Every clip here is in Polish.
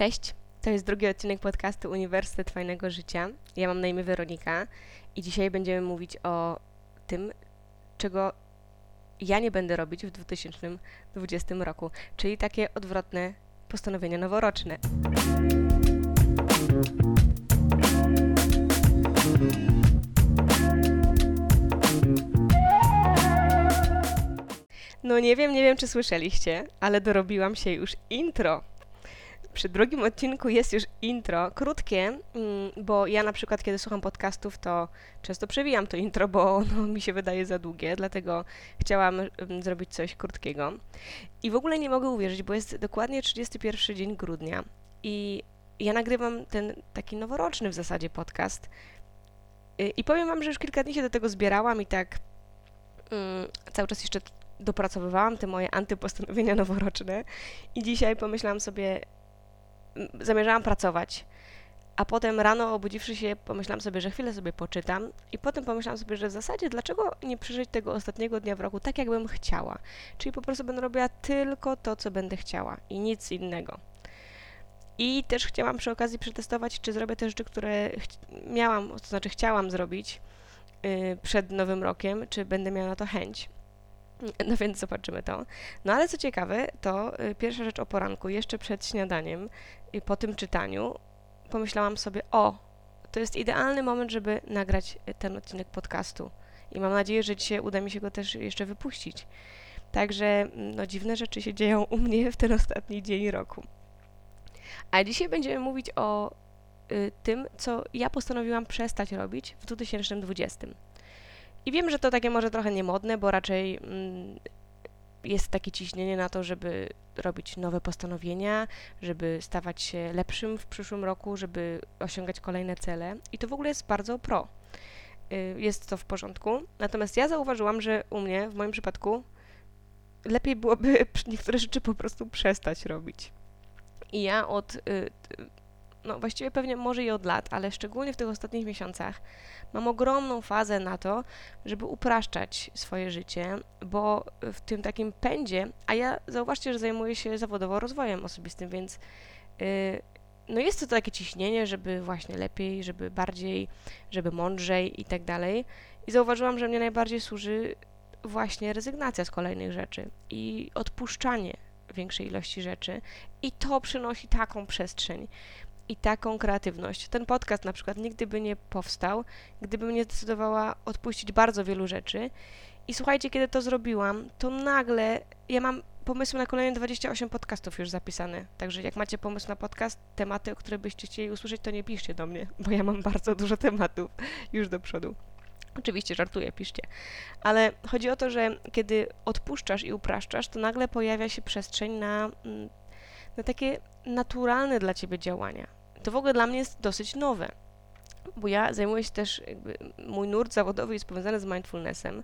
Cześć, to jest drugi odcinek podcastu Uniwersytet Fajnego Życia. Ja mam na imię Weronika i dzisiaj będziemy mówić o tym, czego ja nie będę robić w 2020 roku, czyli takie odwrotne postanowienia noworoczne. No nie wiem, nie wiem czy słyszeliście, ale dorobiłam się już intro przy drugim odcinku jest już intro, krótkie, mm, bo ja na przykład, kiedy słucham podcastów, to często przewijam to intro, bo ono mi się wydaje za długie, dlatego chciałam mm, zrobić coś krótkiego. I w ogóle nie mogę uwierzyć, bo jest dokładnie 31 dzień grudnia i ja nagrywam ten taki noworoczny w zasadzie podcast. Y, I powiem Wam, że już kilka dni się do tego zbierałam i tak um, cały czas jeszcze dopracowywałam te moje antypostanowienia noworoczne. I dzisiaj pomyślałam sobie, zamierzałam pracować. A potem rano obudziwszy się, pomyślałam sobie, że chwilę sobie poczytam, i potem pomyślałam sobie, że w zasadzie dlaczego nie przeżyć tego ostatniego dnia w roku tak, jakbym chciała? Czyli po prostu będę robiła tylko to, co będę chciała i nic innego. I też chciałam przy okazji przetestować, czy zrobię te rzeczy, które miałam, to znaczy chciałam zrobić yy, przed Nowym Rokiem, czy będę miała na to chęć. No więc zobaczymy to. No ale co ciekawe, to y, pierwsza rzecz o poranku, jeszcze przed śniadaniem, i po tym czytaniu, pomyślałam sobie, o, to jest idealny moment, żeby nagrać ten odcinek podcastu. I mam nadzieję, że dzisiaj uda mi się go też jeszcze wypuścić. Także no, dziwne rzeczy się dzieją u mnie w ten ostatni dzień roku. A dzisiaj będziemy mówić o y, tym, co ja postanowiłam przestać robić w 2020. I wiem, że to takie może trochę niemodne, bo raczej mm, jest takie ciśnienie na to, żeby robić nowe postanowienia, żeby stawać się lepszym w przyszłym roku, żeby osiągać kolejne cele. I to w ogóle jest bardzo pro. Y, jest to w porządku. Natomiast ja zauważyłam, że u mnie, w moim przypadku, lepiej byłoby niektóre rzeczy po prostu przestać robić. I ja od y, no właściwie pewnie może i od lat, ale szczególnie w tych ostatnich miesiącach mam ogromną fazę na to, żeby upraszczać swoje życie, bo w tym takim pędzie, a ja zauważcie, że zajmuję się zawodowo rozwojem osobistym, więc yy, no jest to takie ciśnienie, żeby właśnie lepiej, żeby bardziej, żeby mądrzej i tak dalej. I zauważyłam, że mnie najbardziej służy właśnie rezygnacja z kolejnych rzeczy i odpuszczanie większej ilości rzeczy i to przynosi taką przestrzeń i taką kreatywność. Ten podcast na przykład nigdy by nie powstał, gdybym nie zdecydowała odpuścić bardzo wielu rzeczy. I słuchajcie, kiedy to zrobiłam, to nagle ja mam pomysły na kolejne 28 podcastów już zapisane. Także jak macie pomysł na podcast, tematy, o których byście chcieli usłyszeć, to nie piszcie do mnie, bo ja mam bardzo dużo tematów już do przodu. Oczywiście żartuję, piszcie. Ale chodzi o to, że kiedy odpuszczasz i upraszczasz, to nagle pojawia się przestrzeń na, mm, na takie naturalne dla ciebie działania to w ogóle dla mnie jest dosyć nowe, bo ja zajmuję się też, jakby, mój nurt zawodowy jest powiązany z mindfulnessem,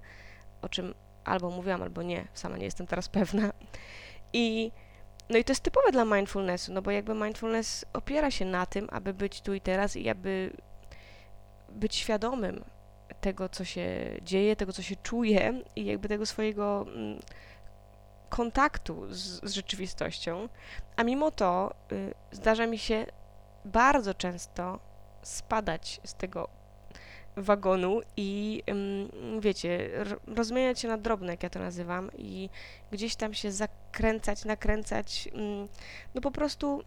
o czym albo mówiłam, albo nie, sama nie jestem teraz pewna. I no i to jest typowe dla mindfulnessu, no bo jakby mindfulness opiera się na tym, aby być tu i teraz i aby być świadomym tego, co się dzieje, tego, co się czuje i jakby tego swojego mm, kontaktu z, z, rzeczywistością. A mimo to y, zdarza mi się bardzo często spadać z tego wagonu i wiecie, rozmieniać się na drobne, jak ja to nazywam, i gdzieś tam się zakręcać, nakręcać, no po prostu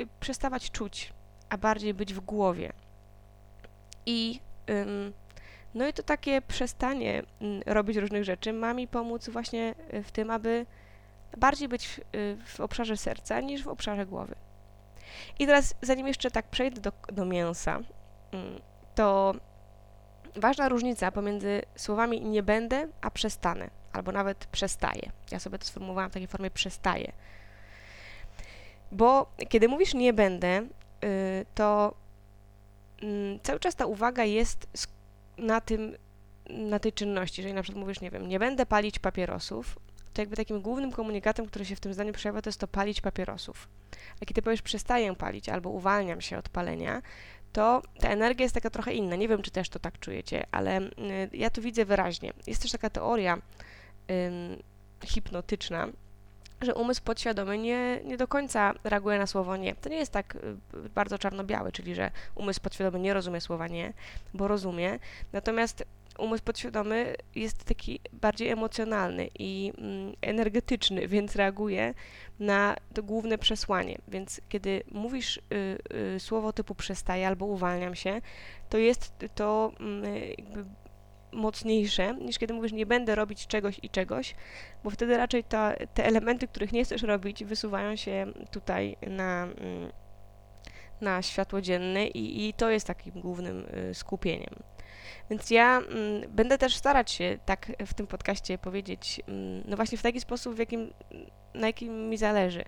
y, przestawać czuć, a bardziej być w głowie. I no i to takie przestanie robić różnych rzeczy ma mi pomóc właśnie y, w tym, aby bardziej być w, y, w obszarze serca niż w obszarze głowy. I teraz, zanim jeszcze tak przejdę do, do mięsa, mm, to ważna różnica pomiędzy słowami nie będę, a przestanę, albo nawet przestaję. Ja sobie to sformułowałam w takiej formie przestaję. Bo kiedy mówisz nie będę, y, to mm, cały czas ta uwaga jest na tym, na tej czynności. Jeżeli na przykład mówisz, nie wiem, nie będę palić papierosów, to jakby takim głównym komunikatem, który się w tym zdaniu przejawia, to jest to palić papierosów. A kiedy powiesz przestaję palić albo uwalniam się od palenia, to ta energia jest taka trochę inna. Nie wiem, czy też to tak czujecie, ale y, ja to widzę wyraźnie. Jest też taka teoria hipnotyczna, że umysł podświadomy nie, nie do końca reaguje na słowo nie. To nie jest tak y, bardzo czarno-białe, czyli że umysł podświadomy nie rozumie słowa nie, bo rozumie. Natomiast umysł podświadomy jest taki bardziej emocjonalny i mm, energetyczny, więc reaguje na to główne przesłanie. Więc kiedy mówisz y, y, słowo typu przestaję albo uwalniam się, to jest to y, jakby mocniejsze niż kiedy mówisz nie będę robić czegoś i czegoś, bo wtedy raczej ta, te elementy, których nie chcesz robić, wysuwają się tutaj na, mm, na światło dzienne i, i to jest takim głównym y, skupieniem. Więc ja mm, będę też starać się tak w tym podcaście powiedzieć, mm, no właśnie w taki sposób, w jakim, na jakim mi zależy.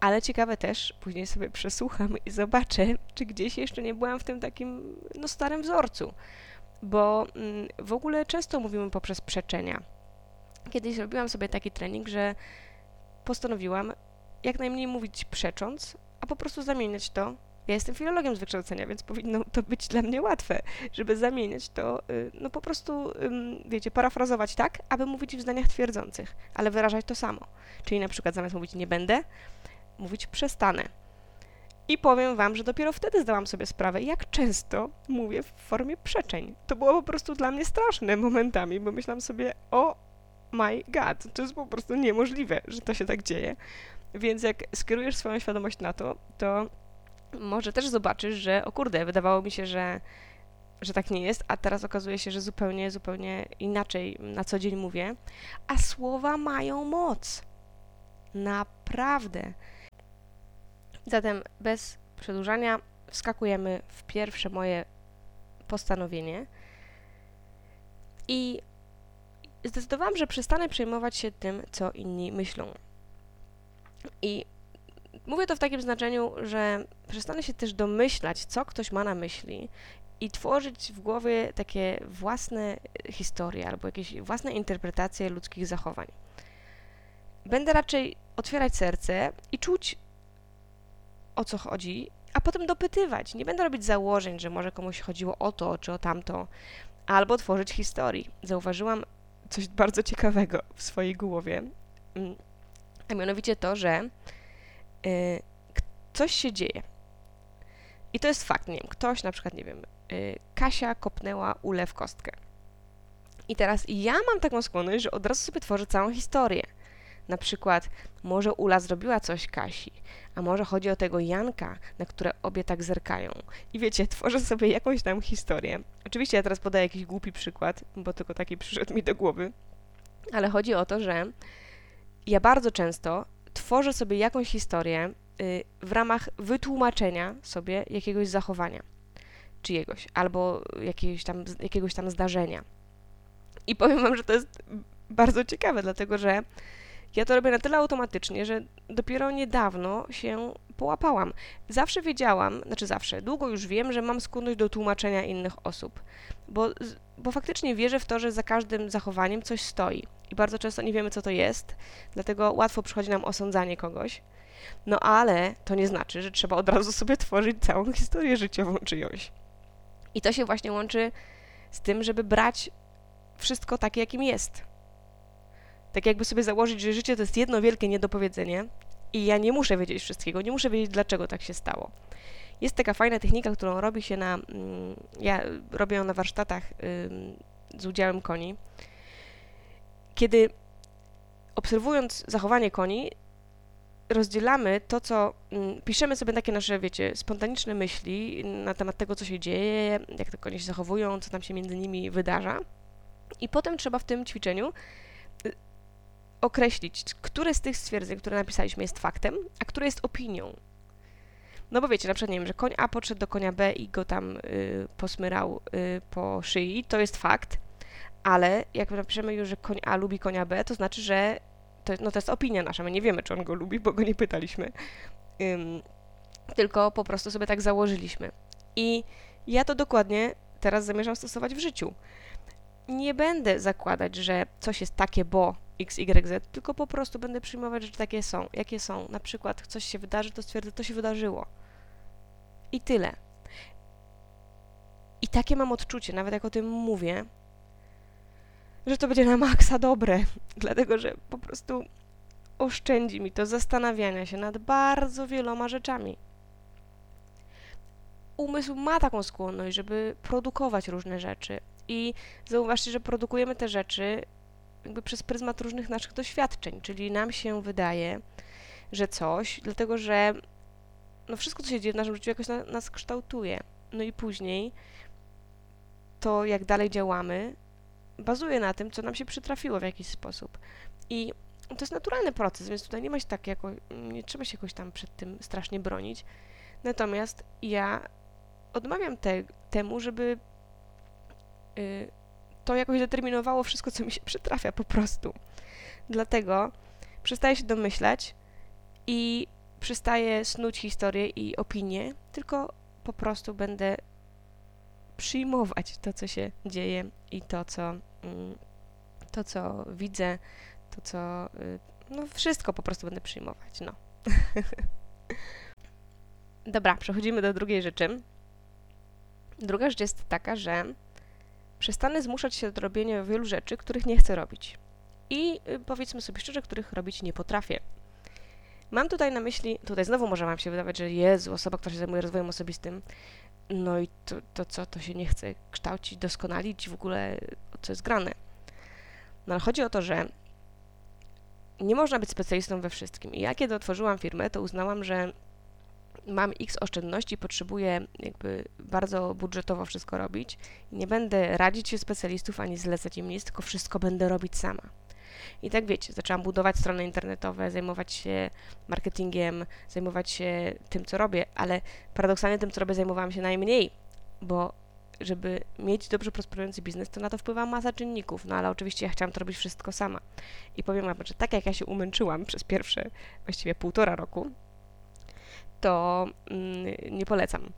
Ale ciekawe też, później sobie przesłucham i zobaczę, czy gdzieś jeszcze nie byłam w tym takim, no, starym wzorcu. Bo mm, w ogóle często mówimy poprzez przeczenia. Kiedyś robiłam sobie taki trening, że postanowiłam jak najmniej mówić przecząc, a po prostu zamieniać to ja jestem filologiem z wykształcenia, więc powinno to być dla mnie łatwe, żeby zamieniać to, y, no po prostu, wiecie, parafrazować tak, aby mówić w zdaniach twierdzących, ale wyrażać to samo. Czyli na przykład zamiast mówić nie będę, mówić przestanę. I powiem Wam, że dopiero wtedy zdałam sobie sprawę, jak często mówię w formie przeczeń. To było po prostu dla mnie straszne momentami, bo myślałam sobie, o my god, to jest po prostu niemożliwe, że to się tak dzieje. Więc jak skierujesz swoją świadomość na to, to może też zobaczysz, że o kurde, wydawało mi się, że, że tak nie jest, a teraz okazuje się, że zupełnie, zupełnie inaczej na co dzień mówię. A słowa mają moc. Naprawdę. Zatem bez przedłużania wskakujemy w pierwsze moje postanowienie i zdecydowałam, że przestanę przejmować się tym, co inni myślą. I Mówię to w takim znaczeniu, że przestanę się też domyślać, co ktoś ma na myśli i tworzyć w głowie takie własne historie albo jakieś własne interpretacje ludzkich zachowań. Będę raczej otwierać serce i czuć o co chodzi, a potem dopytywać. Nie będę robić założeń, że może komuś chodziło o to czy o tamto, albo tworzyć historii. Zauważyłam coś bardzo ciekawego w swojej głowie, mm, a mianowicie to, że coś się dzieje. I to jest fakt, nie wiem, ktoś na przykład, nie wiem, y, Kasia kopnęła Ule w kostkę. I teraz ja mam taką skłonność, że od razu sobie tworzę całą historię. Na przykład, może Ula zrobiła coś Kasi, a może chodzi o tego Janka, na które obie tak zerkają. I wiecie, tworzę sobie jakąś tam historię. Oczywiście ja teraz podaję jakiś głupi przykład, bo tylko taki przyszedł mi do głowy, ale chodzi o to, że ja bardzo często tworzę sobie jakąś historię y, w ramach wytłumaczenia sobie jakiegoś zachowania czyjegoś albo jakiegoś tam, jakiegoś tam zdarzenia. I powiem Wam, że to jest bardzo ciekawe, dlatego że ja to robię na tyle automatycznie, że dopiero niedawno się połapałam. Zawsze wiedziałam, znaczy zawsze, długo już wiem, że mam skłonność do tłumaczenia innych osób, bo, bo faktycznie wierzę w to, że za każdym zachowaniem coś stoi i bardzo często nie wiemy, co to jest, dlatego łatwo przychodzi nam osądzanie kogoś. No ale to nie znaczy, że trzeba od razu sobie tworzyć całą historię życiową czyjąś. I to się właśnie łączy z tym, żeby brać wszystko takie, jakim jest. Tak jakby sobie założyć, że życie to jest jedno wielkie niedopowiedzenie i ja nie muszę wiedzieć wszystkiego, nie muszę wiedzieć, dlaczego tak się stało. Jest taka fajna technika, którą robi się na. Mm, ja robię ją na warsztatach z udziałem koni kiedy obserwując zachowanie koni, rozdzielamy to, co mm, piszemy sobie takie nasze, wiecie, spontaniczne myśli na temat tego, co się dzieje, jak te konie się zachowują, co tam się między nimi wydarza. I potem trzeba w tym ćwiczeniu y, określić, które z tych stwierdzeń, które napisaliśmy, jest faktem, a które jest opinią. No bo wiecie, na przykład, nie wiem, że koń A podszedł do konia B i go tam y, posmyrał y, po szyi, to jest fakt, ale jak napiszemy już, że koń A lubi konia B, to znaczy, że to, no to jest opinia nasza, my nie wiemy, czy on go lubi, bo go nie pytaliśmy. Ym, tylko po prostu sobie tak założyliśmy. I ja to dokładnie teraz zamierzam stosować w życiu. Nie będę zakładać, że coś jest takie, bo x, y, z, tylko po prostu będę przyjmować, że takie są, jakie są. Na przykład coś się wydarzy, to stwierdzę, to się wydarzyło. I tyle. I takie mam odczucie, nawet jak o tym mówię, że to będzie na maksa dobre, dlatego że po prostu oszczędzi mi to zastanawiania się nad bardzo wieloma rzeczami. Umysł ma taką skłonność, żeby produkować różne rzeczy. I zauważcie, że produkujemy te rzeczy jakby przez pryzmat różnych naszych doświadczeń, czyli nam się wydaje, że coś, dlatego że no wszystko, co się dzieje w naszym życiu, jakoś na, nas kształtuje. No i później to, jak dalej działamy, bazuje na tym, co nam się przytrafiło w jakiś sposób. I to jest naturalny proces, więc tutaj nie ma się tak jako, nie trzeba się jakoś tam przed tym strasznie bronić. Natomiast ja odmawiam te, temu, żeby to jakoś determinowało wszystko, co mi się przytrafia po prostu. Dlatego przestaję się domyślać i przestaję snuć historię i opinie, tylko po prostu będę przyjmować to, co się dzieje i to, co, mm, to, co widzę, to, co. Y, no, wszystko po prostu będę przyjmować. No. Dobra, przechodzimy do drugiej rzeczy. Druga rzecz jest taka, że przestanę zmuszać się do robienia wielu rzeczy, których nie chcę robić. I y, powiedzmy sobie szczerze, których robić nie potrafię. Mam tutaj na myśli, tutaj znowu może Wam się wydawać, że Jezu, osoba, która się zajmuje rozwojem osobistym, no i to, to co, to się nie chce kształcić, doskonalić, w ogóle co jest grane. No ale chodzi o to, że nie można być specjalistą we wszystkim. I ja kiedy otworzyłam firmę, to uznałam, że mam x oszczędności, potrzebuję jakby bardzo budżetowo wszystko robić. Nie będę radzić się specjalistów ani zlecać im nic, tylko wszystko będę robić sama. I tak wiecie, zaczęłam budować strony internetowe, zajmować się marketingiem, zajmować się tym, co robię, ale paradoksalnie tym, co robię, zajmowałam się najmniej, bo żeby mieć dobrze prosperujący biznes, to na to wpływa masa czynników, no ale oczywiście ja chciałam to robić wszystko sama. I powiem wam, że tak jak ja się umęczyłam przez pierwsze właściwie półtora roku, to mm, nie polecam.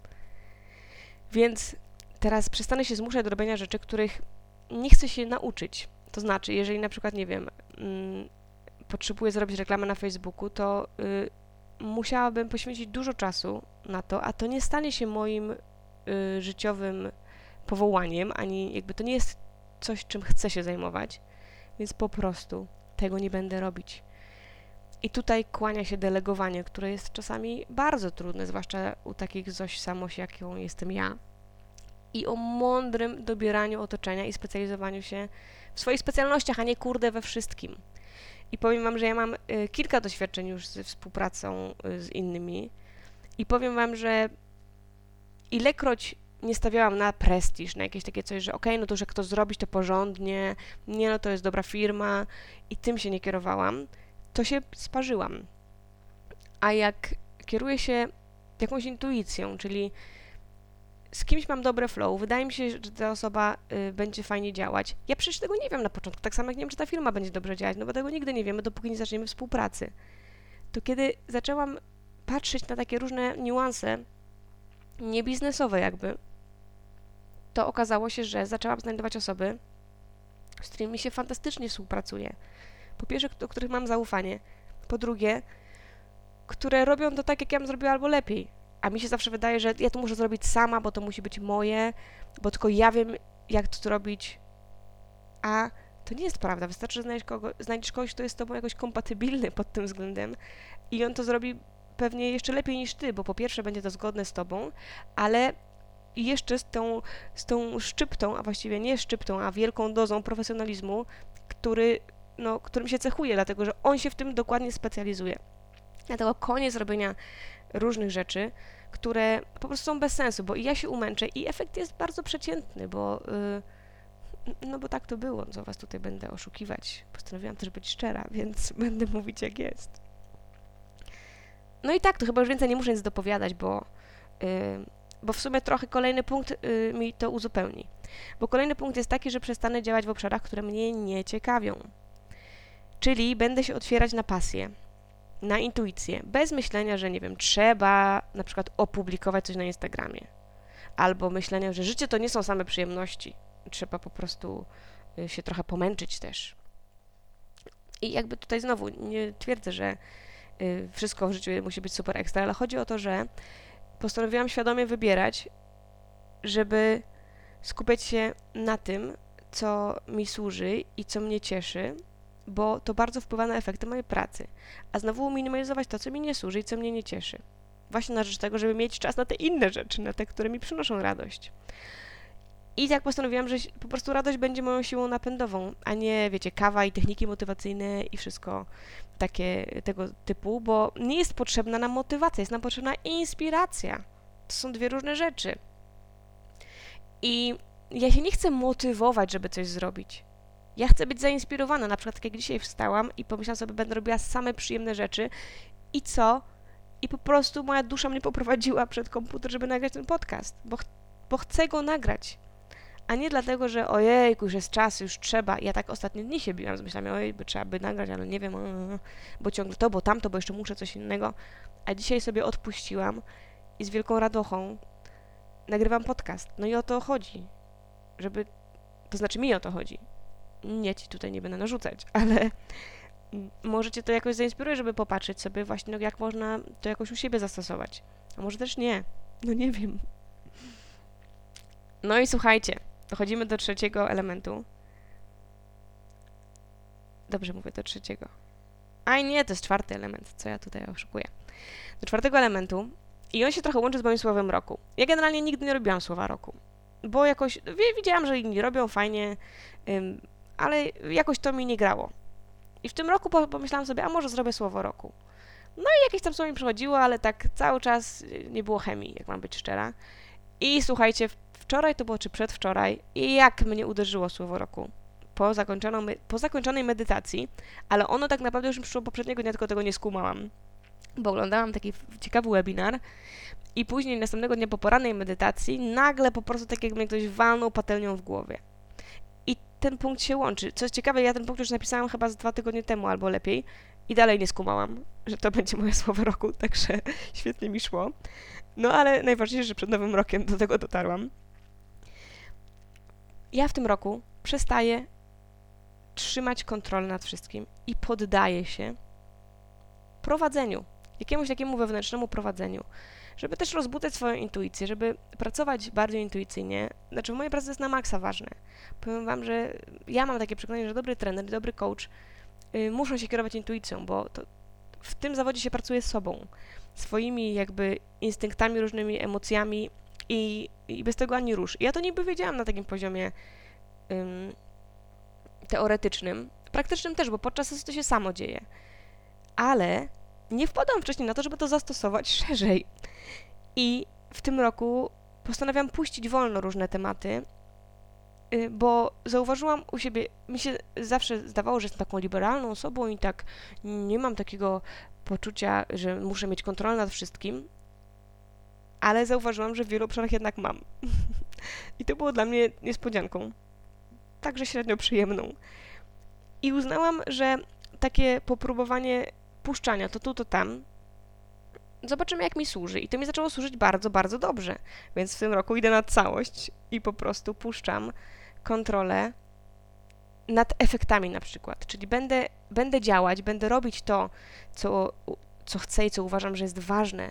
Więc teraz przestanę się zmuszać do robienia rzeczy, których nie chcę się nauczyć. To znaczy, jeżeli na przykład, nie wiem, mm, potrzebuję zrobić reklamę na Facebooku, to y, musiałabym poświęcić dużo czasu na to, a to nie stanie się moim y, życiowym powołaniem, ani jakby to nie jest coś, czym chcę się zajmować, więc po prostu tego nie będę robić. I tutaj kłania się delegowanie, które jest czasami bardzo trudne, zwłaszcza u takich zoś samoś, jaką jestem ja. I o mądrym dobieraniu otoczenia i specjalizowaniu się w swoich specjalnościach, a nie kurde we wszystkim. I powiem Wam, że ja mam y, kilka doświadczeń już ze współpracą y, z innymi i powiem Wam, że ilekroć nie stawiałam na prestiż, na jakieś takie coś, że okej, okay, no to, że kto zrobić to porządnie, nie no, to jest dobra firma i tym się nie kierowałam, to się sparzyłam. A jak kieruję się jakąś intuicją, czyli z kimś mam dobre flow, wydaje mi się, że ta osoba y, będzie fajnie działać. Ja przecież tego nie wiem na początku, tak samo jak nie wiem, czy ta firma będzie dobrze działać, no bo tego nigdy nie wiemy, dopóki nie zaczniemy współpracy. To kiedy zaczęłam patrzeć na takie różne niuanse, niebiznesowe jakby, to okazało się, że zaczęłam znajdować osoby, z którymi się fantastycznie współpracuje. Po pierwsze, do których mam zaufanie. Po drugie, które robią to tak, jak ja bym zrobiła, albo lepiej. A mi się zawsze wydaje, że ja to muszę zrobić sama, bo to musi być moje, bo tylko ja wiem, jak to zrobić. A to nie jest prawda. Wystarczy, że znajdziesz, kogo, znajdziesz kogoś, kto jest z tobą jakoś kompatybilny pod tym względem i on to zrobi pewnie jeszcze lepiej niż ty, bo po pierwsze będzie to zgodne z tobą, ale jeszcze z tą, z tą szczyptą, a właściwie nie szczyptą, a wielką dozą profesjonalizmu, który, no, którym się cechuje, dlatego że on się w tym dokładnie specjalizuje. Dlatego koniec robienia różnych rzeczy, które po prostu są bez sensu, bo i ja się umęczę i efekt jest bardzo przeciętny, bo yy, no bo tak to było, co was tutaj będę oszukiwać. Postanowiłam też być szczera, więc będę mówić jak jest. No i tak, to chyba już więcej nie muszę nic dopowiadać, bo, yy, bo w sumie trochę kolejny punkt yy, mi to uzupełni. Bo kolejny punkt jest taki, że przestanę działać w obszarach, które mnie nie ciekawią. Czyli będę się otwierać na pasję, na intuicję, bez myślenia, że nie wiem, trzeba na przykład opublikować coś na Instagramie, albo myślenia, że życie to nie są same przyjemności, trzeba po prostu y, się trochę pomęczyć też. I jakby tutaj znowu nie twierdzę, że y, wszystko w życiu musi być super ekstra, ale chodzi o to, że postanowiłam świadomie wybierać, żeby skupiać się na tym, co mi służy i co mnie cieszy, bo to bardzo wpływa na efekty mojej pracy. A znowu minimalizować to, co mi nie służy i co mnie nie cieszy. Właśnie na rzecz tego, żeby mieć czas na te inne rzeczy, na te, które mi przynoszą radość. I tak postanowiłam, że po prostu radość będzie moją siłą napędową, a nie, wiecie, kawa i techniki motywacyjne i wszystko takie tego typu, bo nie jest potrzebna nam motywacja, jest nam potrzebna inspiracja. To są dwie różne rzeczy. I ja się nie chcę motywować, żeby coś zrobić. Ja chcę być zainspirowana. Na przykład, tak jak dzisiaj wstałam i pomyślałam sobie, będę robiła same przyjemne rzeczy. I co? I po prostu moja dusza mnie poprowadziła przed komputer, żeby nagrać ten podcast, bo, ch bo chcę go nagrać. A nie dlatego, że ojej, już jest czas, już trzeba. Ja tak ostatnie dni się biłam z myślami, ojej, by trzeba by nagrać, ale nie wiem, bo ciągle to, bo tamto, bo jeszcze muszę coś innego. A dzisiaj sobie odpuściłam i z wielką radochą nagrywam podcast. No i o to chodzi. Żeby, to znaczy mi o to chodzi. Nie ci tutaj nie będę narzucać, ale możecie to jakoś zainspiruje, żeby popatrzeć sobie właśnie, no, jak można to jakoś u siebie zastosować. A może też nie. No nie wiem. No i słuchajcie, dochodzimy do trzeciego elementu. Dobrze mówię, do trzeciego. A nie, to jest czwarty element, co ja tutaj oszukuję. Do czwartego elementu i on się trochę łączy z moim słowem roku. Ja generalnie nigdy nie robiłam słowa roku, bo jakoś widziałam, że inni robią fajnie, ale jakoś to mi nie grało. I w tym roku pomyślałam sobie, a może zrobię słowo roku. No i jakieś tam słowo mi przychodziło, ale tak cały czas y, nie było chemii, jak mam być szczera. I słuchajcie, wczoraj to było, czy przedwczoraj, i jak mnie uderzyło słowo roku po, po zakończonej medytacji, ale ono tak naprawdę już mi przyszło poprzedniego dnia, tylko tego nie skumałam bo oglądałam taki ciekawy webinar i później następnego dnia po porannej medytacji nagle po prostu tak jakby mnie ktoś walnął patelnią w głowie. Ten punkt się łączy. Co ciekawe, ja ten punkt już napisałam chyba z dwa tygodnie temu albo lepiej i dalej nie skumałam, że to będzie moje słowo roku, także świetnie mi szło. No ale najważniejsze, że przed nowym rokiem do tego dotarłam. Ja w tym roku przestaję trzymać kontrolę nad wszystkim i poddaję się prowadzeniu jakiemuś takiemu wewnętrznemu prowadzeniu, żeby też rozbudzać swoją intuicję, żeby pracować bardziej intuicyjnie. Znaczy, w mojej pracy jest na maksa ważne. Powiem Wam, że ja mam takie przekonanie, że dobry trener, dobry coach yy, muszą się kierować intuicją, bo to, w tym zawodzie się pracuje sobą, swoimi jakby instynktami, różnymi emocjami i, i bez tego ani rusz. Ja to niby wiedziałam na takim poziomie teoretycznym, praktycznym też, bo podczas sesji to się samo dzieje. Ale nie wpadłam wcześniej na to, żeby to zastosować szerzej. I w tym roku postanawiam puścić wolno różne tematy, y, bo zauważyłam u siebie, mi się zawsze zdawało, że jestem taką liberalną osobą i tak nie mam takiego poczucia, że muszę mieć kontrolę nad wszystkim, ale zauważyłam, że w wielu obszarach jednak mam. I to było dla mnie niespodzianką, także średnio przyjemną. I uznałam, że takie popróbowanie puszczania to tu, to tam, zobaczymy jak mi służy. I to mi zaczęło służyć bardzo, bardzo dobrze. Więc w tym roku idę na całość i po prostu puszczam kontrolę nad efektami na przykład. Czyli będę, będę działać, będę robić to, co, co chcę i co uważam, że jest ważne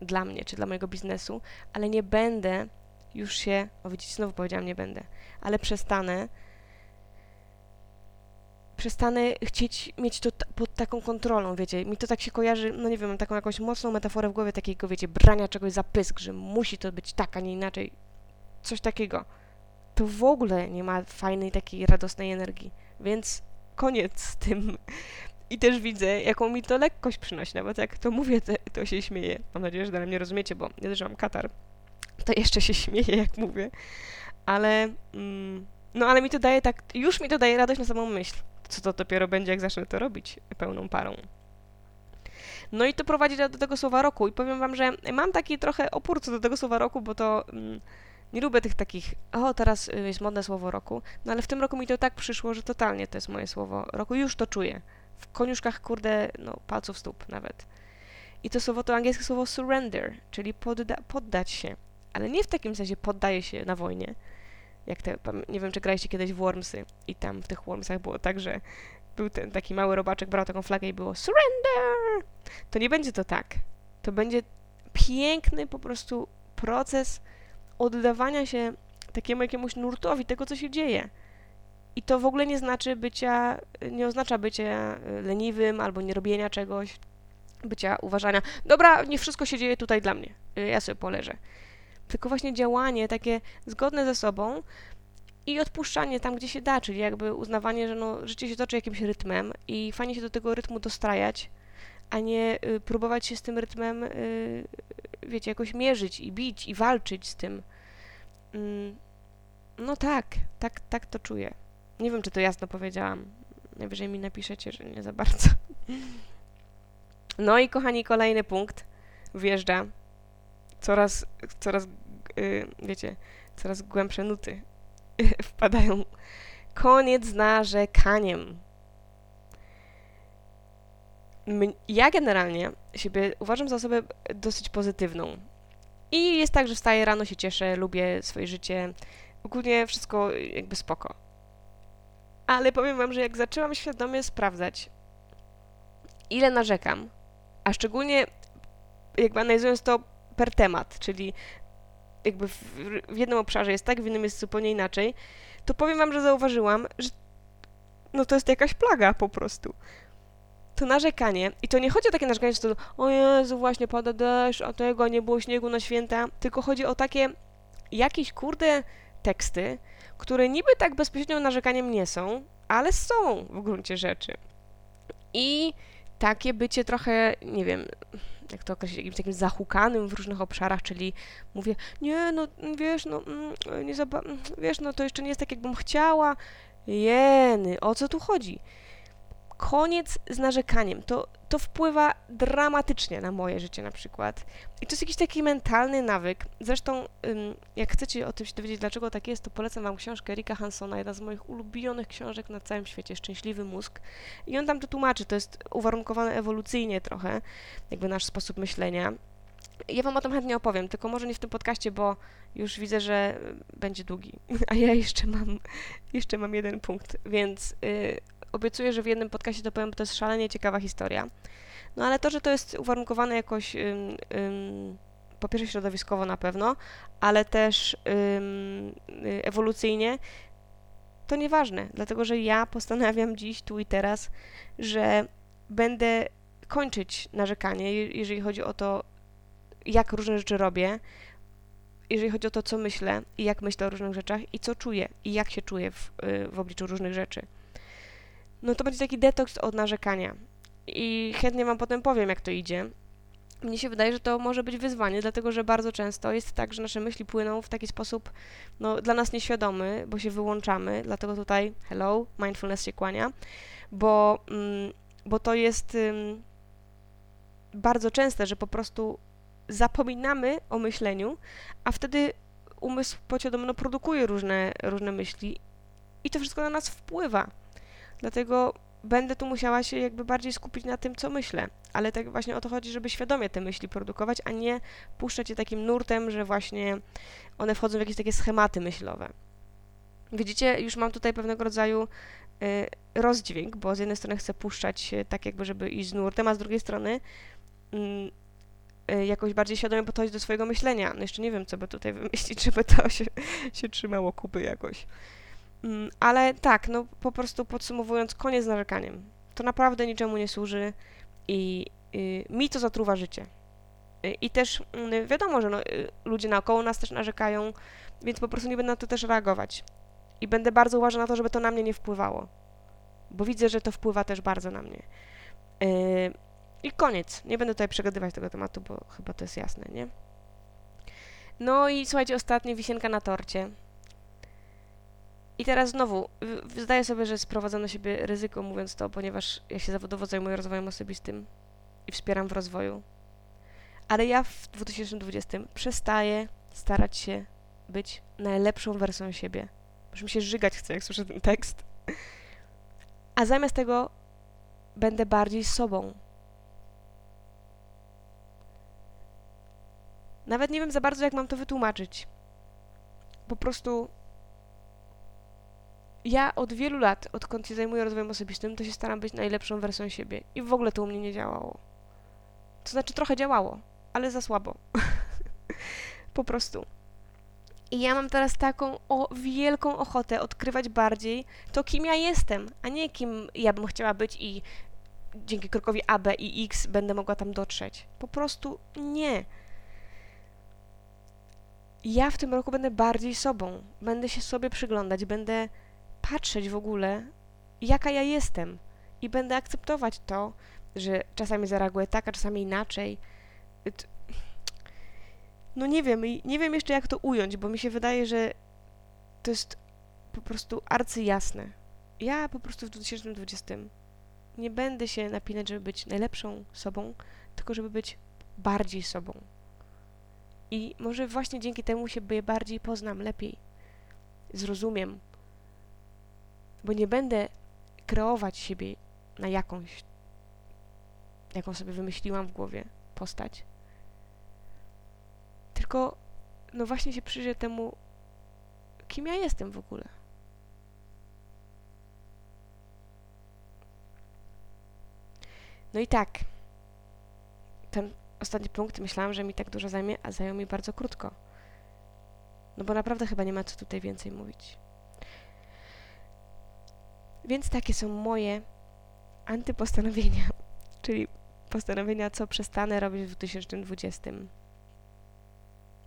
dla mnie, czy dla mojego biznesu, ale nie będę już się, o widzicie, znowu powiedziałam nie będę, ale przestanę przestanę chcieć mieć to pod taką kontrolą, wiecie. Mi to tak się kojarzy, no nie wiem, mam taką jakąś mocną metaforę w głowie takiego, wiecie, brania czegoś za pysk, że musi to być tak, a nie inaczej. Coś takiego. To w ogóle nie ma fajnej, takiej radosnej energii. Więc koniec z tym. I też widzę, jaką mi to lekkość przynosi. Nawet jak to mówię, to, się śmieję. Mam nadzieję, że dalej mnie rozumiecie, bo ja też mam katar. To jeszcze się śmieję, jak mówię. Ale... Mm, no ale mi to daje tak... Już mi to daje radość na samą myśl co to dopiero będzie, jak zacznę to robić pełną parą. No i to prowadzi do, tego słowa roku. I powiem wam, że mam taki trochę opór co do tego słowa roku, bo to mm, nie lubię tych takich, o teraz y, jest modne słowo roku, no ale w tym roku mi to tak przyszło, że totalnie to jest moje słowo roku. Już to czuję. W koniuszkach, kurde, no palców stóp nawet. I to słowo to angielskie słowo surrender, czyli podda poddać się. Ale nie w takim sensie poddaje się na wojnie, jak te, nie wiem, czy graliście kiedyś w Wormsy i tam w tych Wormsach było tak, że był ten taki mały robaczek, brał taką flagę i było surrender! To nie będzie to tak. To będzie piękny po prostu proces oddawania się takiemu jakiemuś nurtowi tego, co się dzieje. I to w ogóle nie znaczy bycia, nie oznacza bycia leniwym albo nie robienia czegoś, bycia uważania, dobra, nie wszystko się dzieje tutaj dla mnie, ja sobie poleżę. Tylko właśnie działanie takie zgodne ze sobą i odpuszczanie tam, gdzie się da, czyli jakby uznawanie, że no, życie się toczy jakimś rytmem i fajnie się do tego rytmu dostrajać, a nie y, próbować się z tym rytmem, y, wiecie, jakoś mierzyć i bić i walczyć z tym. Mm, no tak, tak, tak to czuję. Nie wiem, czy to jasno powiedziałam. Najwyżej mi napiszecie, że nie za bardzo. No i kochani, kolejny punkt wjeżdża. Coraz, coraz, yy, wiecie, coraz głębsze nuty wpadają. Koniec z narzekaniem. Ja generalnie siebie uważam za osobę dosyć pozytywną. I jest tak, że wstaję rano, się cieszę, lubię swoje życie. Ogólnie wszystko jakby spoko. Ale powiem wam, że jak zaczęłam świadomie sprawdzać, ile narzekam, a szczególnie jakby analizując to per temat, czyli jakby w, w jednym obszarze jest tak, w innym jest zupełnie inaczej, to powiem wam, że zauważyłam, że no to jest jakaś plaga po prostu. To narzekanie, i to nie chodzi o takie narzekanie w stylu, o Jezu, właśnie pada deszcz, a tego nie było śniegu na święta, tylko chodzi o takie jakieś kurde teksty, które niby tak bezpośrednio narzekaniem nie są, ale są w gruncie rzeczy. I takie bycie trochę, nie wiem, jak to określić, jakimś takim zahukanym w różnych obszarach, czyli mówię, nie, no wiesz, no, mm, nie wiesz, no to jeszcze nie jest tak, jakbym chciała. Jeny, o co tu chodzi? Koniec z narzekaniem. To, to wpływa dramatycznie na moje życie na przykład. I to jest jakiś taki mentalny nawyk. Zresztą, jak chcecie o tym się dowiedzieć, dlaczego tak jest, to polecam wam książkę Erika Hansona, jedna z moich ulubionych książek na całym świecie, Szczęśliwy mózg. I on tam to tłumaczy, to jest uwarunkowane ewolucyjnie trochę, jakby nasz sposób myślenia. Ja wam o tym chętnie opowiem, tylko może nie w tym podcaście, bo już widzę, że będzie długi, a ja jeszcze mam, jeszcze mam jeden punkt, więc yy, obiecuję, że w jednym podcaście to powiem, bo to jest szalenie ciekawa historia. No ale to, że to jest uwarunkowane jakoś ym, ym, po pierwsze środowiskowo na pewno, ale też ym, y, ewolucyjnie, to nieważne, dlatego że ja postanawiam dziś, tu i teraz, że będę kończyć narzekanie, jeżeli chodzi o to, jak różne rzeczy robię, jeżeli chodzi o to, co myślę i jak myślę o różnych rzeczach i co czuję i jak się czuję w, y, w obliczu różnych rzeczy no to będzie taki detoks od narzekania. I chętnie Wam potem powiem, jak to idzie. Mnie się wydaje, że to może być wyzwanie, dlatego że bardzo często jest tak, że nasze myśli płyną w taki sposób no, dla nas nieświadomy, bo się wyłączamy, dlatego tutaj hello, mindfulness się kłania, bo, mm, bo to jest bardzo częste, że po prostu zapominamy o myśleniu, a wtedy umysł podświadomy no, produkuje różne, różne myśli i to wszystko na nas wpływa. Dlatego będę tu musiała się jakby bardziej skupić na tym, co myślę. Ale tak właśnie o to chodzi, żeby świadomie te myśli produkować, a nie puszczać je takim nurtem, że właśnie one wchodzą w jakieś takie schematy myślowe. Widzicie, już mam tutaj pewnego rodzaju y, rozdźwięk, bo z jednej strony chcę puszczać tak jakby, żeby iść z nurtem, a z drugiej strony y, y, jakoś bardziej świadomie podchodzić do swojego myślenia. No jeszcze nie wiem, co by tutaj wymyślić, żeby to się, się trzymało kupy jakoś. Mm, ale tak, no po prostu podsumowując, koniec z narzekaniem. To naprawdę niczemu nie służy i y, mi to zatruwa życie. Y, I też y, wiadomo, że no, y, ludzie naokoło nas też narzekają, więc po prostu nie będę na to też reagować. I będę bardzo uważna na to, żeby to na mnie nie wpływało. Bo widzę, że to wpływa też bardzo na mnie. Y, I koniec. Nie będę tutaj przegadywać tego tematu, bo chyba to jest jasne, nie? No i słuchajcie, ostatnia wisienka na torcie. I teraz znowu, zdaję sobie, że sprowadzam na siebie ryzyko mówiąc to, ponieważ ja się zawodowo zajmuję rozwojem osobistym i wspieram w rozwoju. Ale ja w 2020 przestaję starać się być najlepszą wersją siebie. Już mi się żygać chce, jak słyszę ten tekst. A zamiast tego będę bardziej sobą. Nawet nie wiem za bardzo, jak mam to wytłumaczyć. Po prostu ja od wielu lat, odkąd się zajmuję rozwojem osobistym, to się staram być najlepszą wersją siebie. I w ogóle to u mnie nie działało. To znaczy trochę działało, ale za słabo. po prostu. I ja mam teraz taką o, wielką ochotę odkrywać bardziej to, kim ja jestem, a nie kim ja bym chciała być i dzięki krokowi A, B i X będę mogła tam dotrzeć. Po prostu nie. Ja w tym roku będę bardziej sobą. Będę się sobie przyglądać, będę patrzeć w ogóle, jaka ja jestem. I będę akceptować to, że czasami zareaguję tak, a czasami inaczej. No nie wiem, nie wiem jeszcze jak to ująć, bo mi się wydaje, że to jest po prostu arcyjasne. Ja po prostu w 2020 nie będę się napinać, żeby być najlepszą sobą, tylko żeby być bardziej sobą. I może właśnie dzięki temu się bardziej poznam, lepiej zrozumiem, bo nie będę kreować siebie na jakąś, jaką sobie wymyśliłam w głowie postać, tylko no właśnie się przyjrzę temu, kim ja jestem w ogóle. No i tak, ten ostatni punkt myślałam, że mi tak dużo zajmie, a zajął mi bardzo krótko. No bo naprawdę chyba nie ma co tutaj więcej mówić. Więc takie są moje antypostanowienia, czyli postanowienia, co przestanę robić w 2020.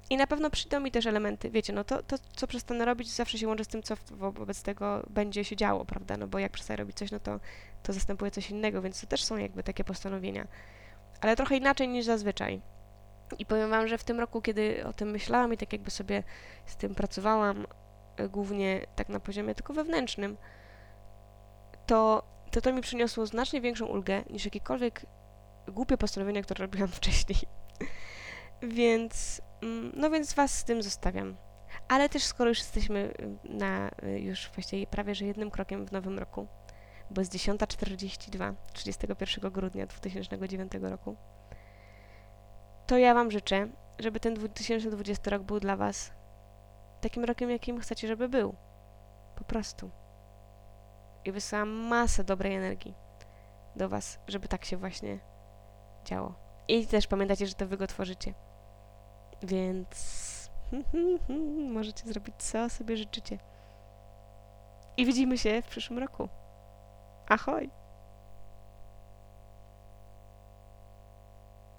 I na pewno przyjdą mi też elementy, wiecie, no to, to co przestanę robić, zawsze się łączy z tym, co wobec tego będzie się działo, prawda? No bo jak przestanę robić coś, no to, to zastępuje coś innego, więc to też są jakby takie postanowienia. Ale trochę inaczej niż zazwyczaj. I powiem Wam, że w tym roku, kiedy o tym myślałam i tak jakby sobie z tym pracowałam, e, głównie tak na poziomie tylko wewnętrznym, to to, to mi przyniosło znacznie większą ulgę niż jakiekolwiek głupie postanowienia, które robiłam wcześniej. więc, mm, no więc Was z tym zostawiam. Ale też skoro już jesteśmy y, na y, już właściwie prawie że jednym krokiem w nowym roku, bo jest 10.42, 31 grudnia 2009 roku, to ja Wam życzę, żeby ten 2020 rok był dla Was takim rokiem, jakim chcecie, żeby był. Po prostu. I wysyłam masę dobrej energii do Was, żeby tak się właśnie działo. I też pamiętajcie, że to Wy go tworzycie. Więc możecie zrobić co sobie życzycie. I widzimy się w przyszłym roku. Ahoj!